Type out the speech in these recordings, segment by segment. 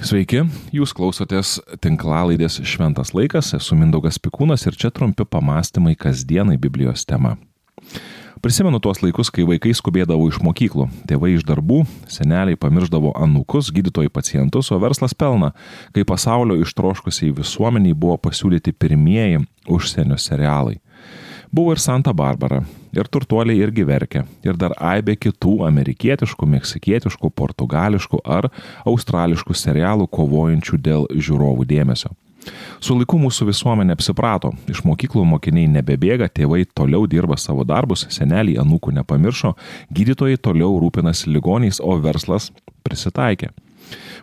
Sveiki, jūs klausotės tinklalaidės Šventas laikas, esu Mindaugas Pikūnas ir čia trumpi pamastymai kasdienai Biblijos tema. Prisimenu tuos laikus, kai vaikai skubėdavo iš mokyklų, tėvai iš darbų, seneliai pamirždavo anūkus, gydytojai pacientus, o verslas pelna, kai pasaulio ištroškusiai visuomeniai buvo pasiūlyti pirmieji užsienio serialai. Buvo ir Santa Barbara, ir turtuoliai irgi verkė, ir dar aibė kitų amerikietiškų, meksikietiškų, portugališkų ar australiškų serialų kovojančių dėl žiūrovų dėmesio. Su laiku mūsų visuomenė apsiprato, iš mokyklų mokiniai nebebėga, tėvai toliau dirba savo darbus, seneliai anūkų nepamiršo, gydytojai toliau rūpinasi ligoniais, o verslas prisitaikė.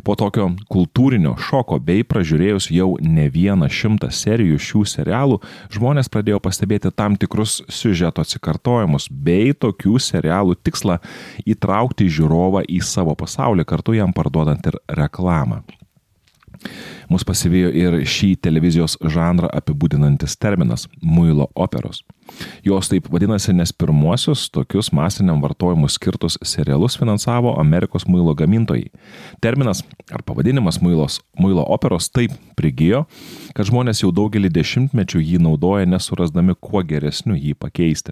Po tokio kultūrinio šoko bei pražiūrėjus jau ne vieną šimtą serijų šių serialų, žmonės pradėjo pastebėti tam tikrus siužeto atsikartojimus bei tokių serialų tikslą įtraukti žiūrovą į savo pasaulį, kartu jam parduodant ir reklamą. Mus pasivijo ir šį televizijos žanrą apibūdinantis terminas - muilo operos. Jos taip vadinasi, nes pirmuosius tokius masiniam vartojimui skirtus serialus finansavo Amerikos muilo gamintojai. Terminas ar pavadinimas muilos, muilo operos taip prigijo, kad žmonės jau daugelį dešimtmečių jį naudoja nesurasdami kuo geresniu jį pakeisti.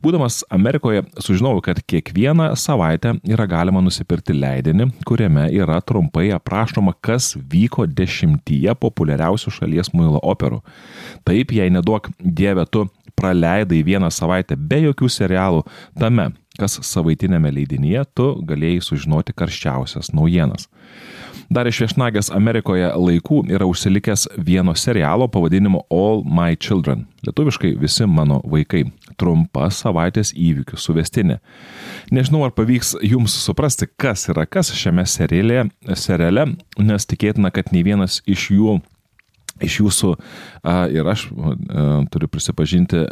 Būdamas Amerikoje sužinojau, kad kiekvieną savaitę yra galima nusipirkti leidinį, kuriame yra trumpai aprašoma, kas vyko dešimtyje populiariausių šalies muilo operų. Taip, jei neduok dievę tu praleidai vieną savaitę be jokių serialų tame, kas savaitinėme leidinyje, tu galėjai sužinoti karščiausias naujienas. Dar iš viešnagės Amerikoje laikų yra užsilikęs vieno serialo pavadinimu All My Children. Lietuviškai visi mano vaikai. Trumpa savaitės įvykių suvestinė. Nežinau, ar pavyks jums suprasti, kas yra kas šiame seriale, seriale nes tikėtina, kad nei vienas iš jų iš jūsų ir aš turiu prisipažinti,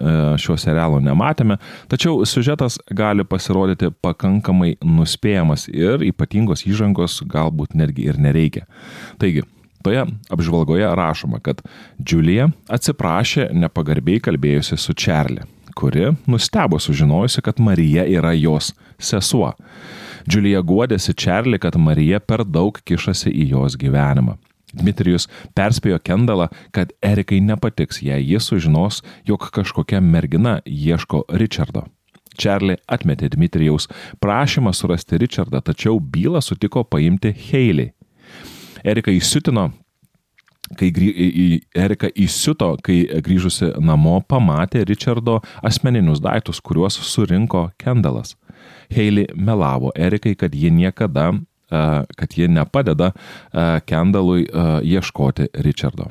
šio serialo nematėme, tačiau siužetas gali pasirodyti pakankamai nuspėjamas ir ypatingos įžangos galbūt netgi ir nereikia. Taigi, toje apžvalgoje rašoma, kad Džiulija atsiprašė nepagarbiai kalbėjusi su Čarli, kuri nustebo sužinojusi, kad Marija yra jos sesuo. Džiulija guodėsi Čarli, kad Marija per daug kišasi į jos gyvenimą. Dmitrijus perspėjo Kendalą, kad Erikai nepatiks, jei jis sužinos, jog kažkokia mergina ieško Richardo. Čarli atmetė Dmitrijaus prašymą surasti Richardą, tačiau bylą sutiko paimti Heilį. Erika įsiutino, kai grį, Erika įsiuto, kai grįžusi namo pamatė Richardo asmeninius daiktus, kuriuos surinko Kendalas. Heilį melavo Erikai, kad ji niekada kad ji nepadeda Kendalui ieškoti Richardo.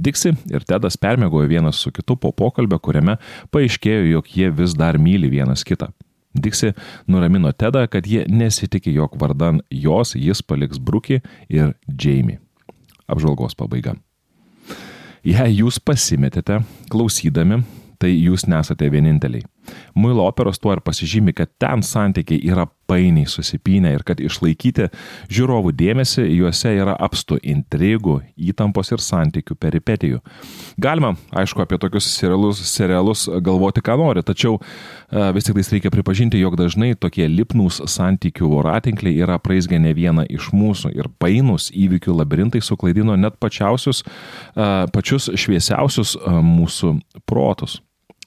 Dixi ir Tedas permėgojo vienas su kitu po pokalbio, kuriame paaiškėjo, jog jie vis dar myli vienas kitą. Dixi nuramino Tedą, kad jie nesitikė, jog vardan jos jis paliks Brukį ir Jamie. Apžvalgos pabaiga. Jei jūs pasimetėte klausydami, tai jūs nesate vieninteliai. Muilo operos tuo ir pasižymi, kad ten santykiai yra painiai susipinę ir kad išlaikyti žiūrovų dėmesį juose yra apstu intrigų, įtampos ir santykių peripetijų. Galima, aišku, apie tokius serialus, serialus galvoti, ką nori, tačiau e, vis tik tais reikia pripažinti, jog dažnai tokie lipnūs santykių voratinkliai yra praeisgę ne vieną iš mūsų ir painus įvykių labirintai suklaidino net pačiausius, e, pačius šviesiausius e, mūsų protus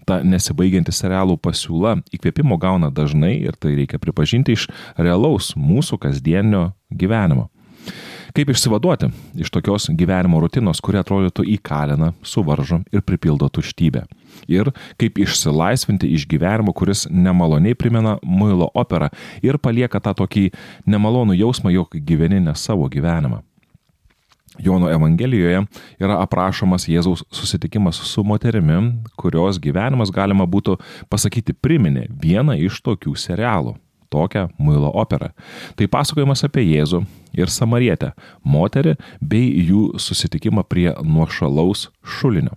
ta nesibaigianti serialų pasiūla įkvėpimo gauna dažnai ir tai reikia pripažinti iš realaus mūsų kasdienio gyvenimo. Kaip išsivaduoti iš tokios gyvenimo rutinos, kuri atrodytų įkalina, suvaržo ir pripildo tuštybę. Ir kaip išsilaisvinti iš gyvenimo, kuris nemaloniai primena muilo operą ir palieka tą tokį nemalonų jausmą, jog gyveni ne savo gyvenimą. Jono Evangelijoje yra aprašomas Jėzaus susitikimas su moterimi, kurios gyvenimas galima būtų pasakyti priminė vieną iš tokių serialų - tokią muilo operą. Tai pasakojimas apie Jėzų ir Samarietę, moterį bei jų susitikimą prie nuošalaus šulinio.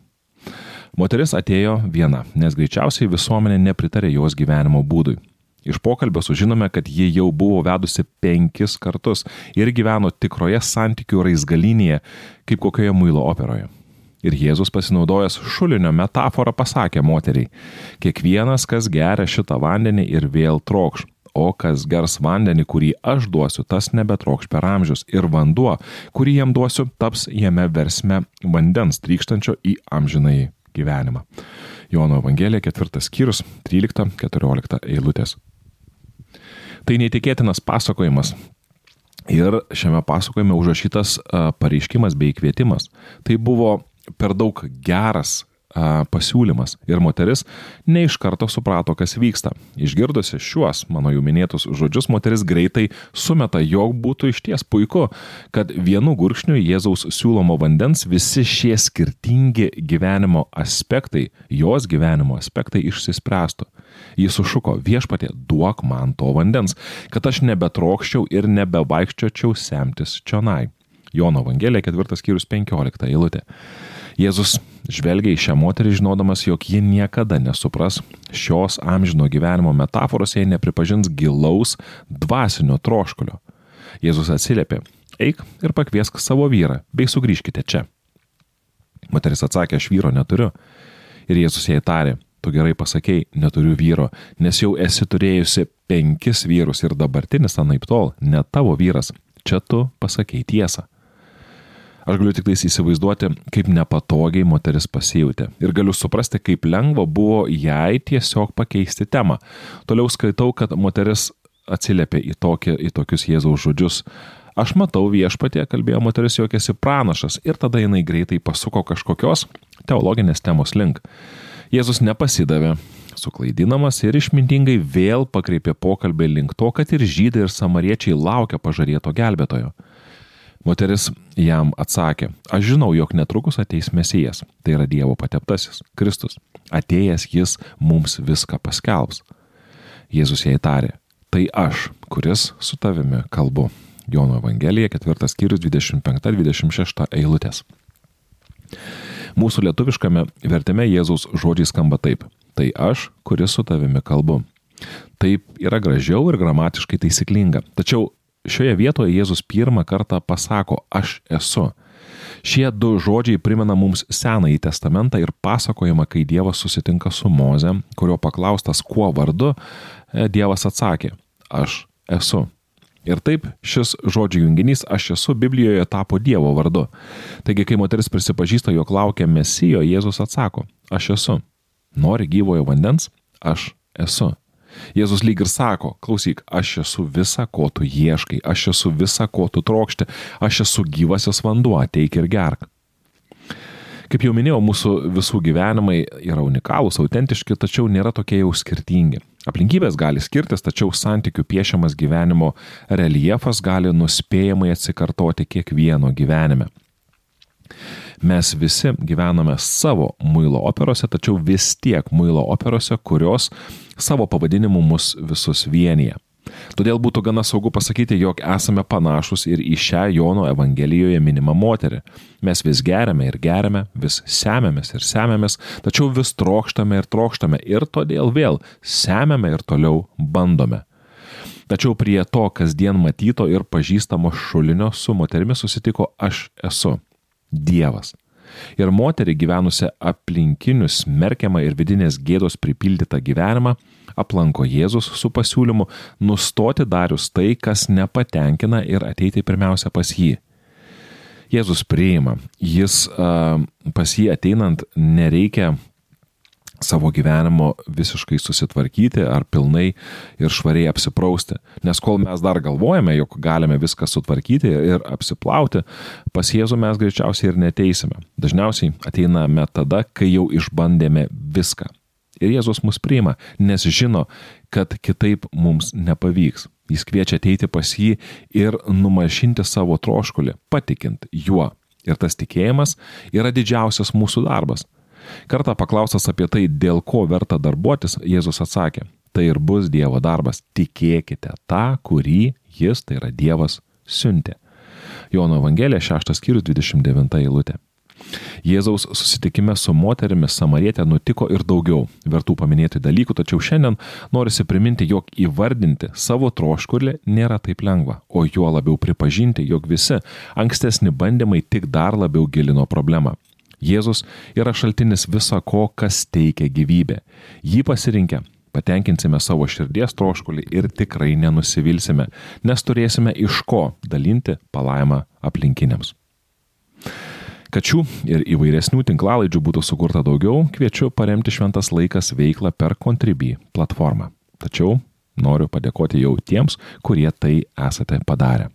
Moteris atėjo viena, nes greičiausiai visuomenė nepritarė jos gyvenimo būdui. Iš pokalbio sužinome, kad ji jau buvo vedusi penkis kartus ir gyveno tikroje santykių raizgalinėje, kaip kokioje muilo operoje. Ir Jėzus pasinaudojęs šulinio metaforą pasakė moteriai, kiekvienas, kas geria šitą vandenį ir vėl trokš, o kas gers vandenį, kurį aš duosiu, tas nebetrokš per amžius, ir vanduo, kurį jam duosiu, taps jame versme vandens trykštančio į amžinai gyvenimą. Jono Evangelija, ketvirtas skyrius, 13-14 eilutės. Tai neįtikėtinas pasakojimas. Ir šiame pasakojime užrašytas pareiškimas bei kvietimas. Tai buvo per daug geras a, pasiūlymas ir moteris ne iš karto suprato, kas vyksta. Išgirdusi šiuos mano jau minėtus žodžius, moteris greitai sumeta, jog būtų iš ties puiku, kad vienu gurkšniu Jėzaus siūlomo vandens visi šie skirtingi gyvenimo aspektai, jos gyvenimo aspektai išsispręstų. Jis sušuko viešpatė, duok man to vandens, kad aš nebetrokščiau ir nebevaikščiočiau semtis čionai. Jono Evangelija 4 skyrius 15 eilutė. Jėzus žvelgia į šią moterį žinodamas, jog ji niekada nesupras šios amžino gyvenimo metaforos, jei nepripažins gilaus dvasinio troškulio. Jėzus atsiliepė, eik ir pakviesk savo vyrą, bei sugrįžkite čia. Moteris atsakė, aš vyro neturiu. Ir Jėzus jai tarė, tu gerai pasakėjai, neturiu vyro, nes jau esi turėjusi penkis vyrus ir dabartinis anaip tol, ne tavo vyras. Čia tu pasakėjai tiesą. Aš galiu tik tais įsivaizduoti, kaip nepatogiai moteris pasijūtė. Ir galiu suprasti, kaip lengva buvo jai tiesiog pakeisti temą. Toliau skaitau, kad moteris atsiliepė į, tokį, į tokius Jėzaus žodžius. Aš matau viešpatė, kalbėjo moteris, jog esi pranašas ir tada jinai greitai pasuko kažkokios teologinės temos link. Jėzus nepasidavė, suklaidinamas ir išmintingai vėl pakreipė pokalbį link to, kad ir žydai ir samariečiai laukia pažadėto gelbėtojo. Moteris jam atsakė, aš žinau, jog netrukus ateis Mesijas, tai yra Dievo pateptasis, Kristus. Atėjęs jis mums viską paskelbs. Jėzus jai tarė, tai aš, kuris su tavimi kalbu. Jono Evangelija, 4 skyrius 25-26 eilutės. Mūsų lietuviškame vertime Jėzaus žodžiai skamba taip. Tai aš, kuris su tavimi kalbu. Taip yra gražiau ir gramatiškai taisyklinga. Tačiau šioje vietoje Jėzus pirmą kartą pasako aš esu. Šie du žodžiai primena mums Senąjį testamentą ir pasakojimą, kai Dievas susitinka su Moze, kurio paklaustas kuo vardu, e, Dievas atsakė aš esu. Ir taip šis žodžių junginys aš esu Biblijoje tapo Dievo vardu. Taigi, kai moteris prisipažįsta, jog laukia Mesijo, Jėzus atsako aš esu. Nori gyvojo vandens? Aš esu. Jėzus lyg ir sako, klausyk, aš esu visa, ko tu ieškai, aš esu visa, ko tu trokšti, aš esu gyvasis vanduo, ateik ir gerk. Kaip jau minėjau, mūsų visų gyvenimai yra unikalūs, autentiški, tačiau nėra tokie jau skirtingi. Aplinkybės gali skirtis, tačiau santykių piešiamas gyvenimo reljefas gali nuspėjamai atsikartoti kiekvieno gyvenime. Mes visi gyvename savo muilo operose, tačiau vis tiek muilo operose, kurios savo pavadinimu mus visus vienyje. Todėl būtų gana saugu pasakyti, jog esame panašus ir į šią Jono Evangelijoje minimą moterį. Mes vis geriame ir geriame, vis semėmės ir semėmės, tačiau vis trokštame ir trokštame ir todėl vėl semėme ir toliau bandome. Tačiau prie to kasdien matyto ir pažįstamo šulinio su moterimi susitiko aš esu Dievas. Ir moterį gyvenusią aplinkinių smerkiamą ir vidinės gėdos pripildytą gyvenimą aplanko Jėzus su pasiūlymu nustoti darius tai, kas nepatenkina ir ateiti pirmiausia pas jį. Jėzus priima, jis pas jį ateinant nereikia savo gyvenimo visiškai susitvarkyti ar pilnai ir švariai apsiprausti. Nes kol mes dar galvojame, jog galime viską sutvarkyti ir apsiplauti, pas Jėzų mes greičiausiai ir neteisime. Dažniausiai ateiname tada, kai jau išbandėme viską. Ir Jėzus mus priima, nes žino, kad kitaip mums nepavyks. Jis kviečia ateiti pas jį ir numalšinti savo troškulį, patikint juo. Ir tas tikėjimas yra didžiausias mūsų darbas Kartą paklaustas apie tai, dėl ko verta darbuotis, Jėzus atsakė, tai ir bus Dievo darbas, tikėkite tą, kurį Jis, tai yra Dievas, siuntė. Jono Evangelija 6 skyrius 29 eilutė. Jėzaus susitikime su moterimi Samarietė nutiko ir daugiau vertų paminėti dalykų, tačiau šiandien norisi priminti, jog įvardinti savo troškulį nėra taip lengva, o juo labiau pripažinti, jog visi ankstesni bandymai tik dar labiau gilino problemą. Jėzus yra šaltinis viso ko, kas teikia gyvybę. Jį pasirinkę patenkinsime savo širdies troškulį ir tikrai nenusivilsime, nes turėsime iš ko dalinti palaimą aplinkiniams. Kad šių ir įvairesnių tinklalaidžių būtų sukurta daugiau, kviečiu paremti Šventas laikas veiklą per Contribui platformą. Tačiau noriu padėkoti jau tiems, kurie tai esate padarę.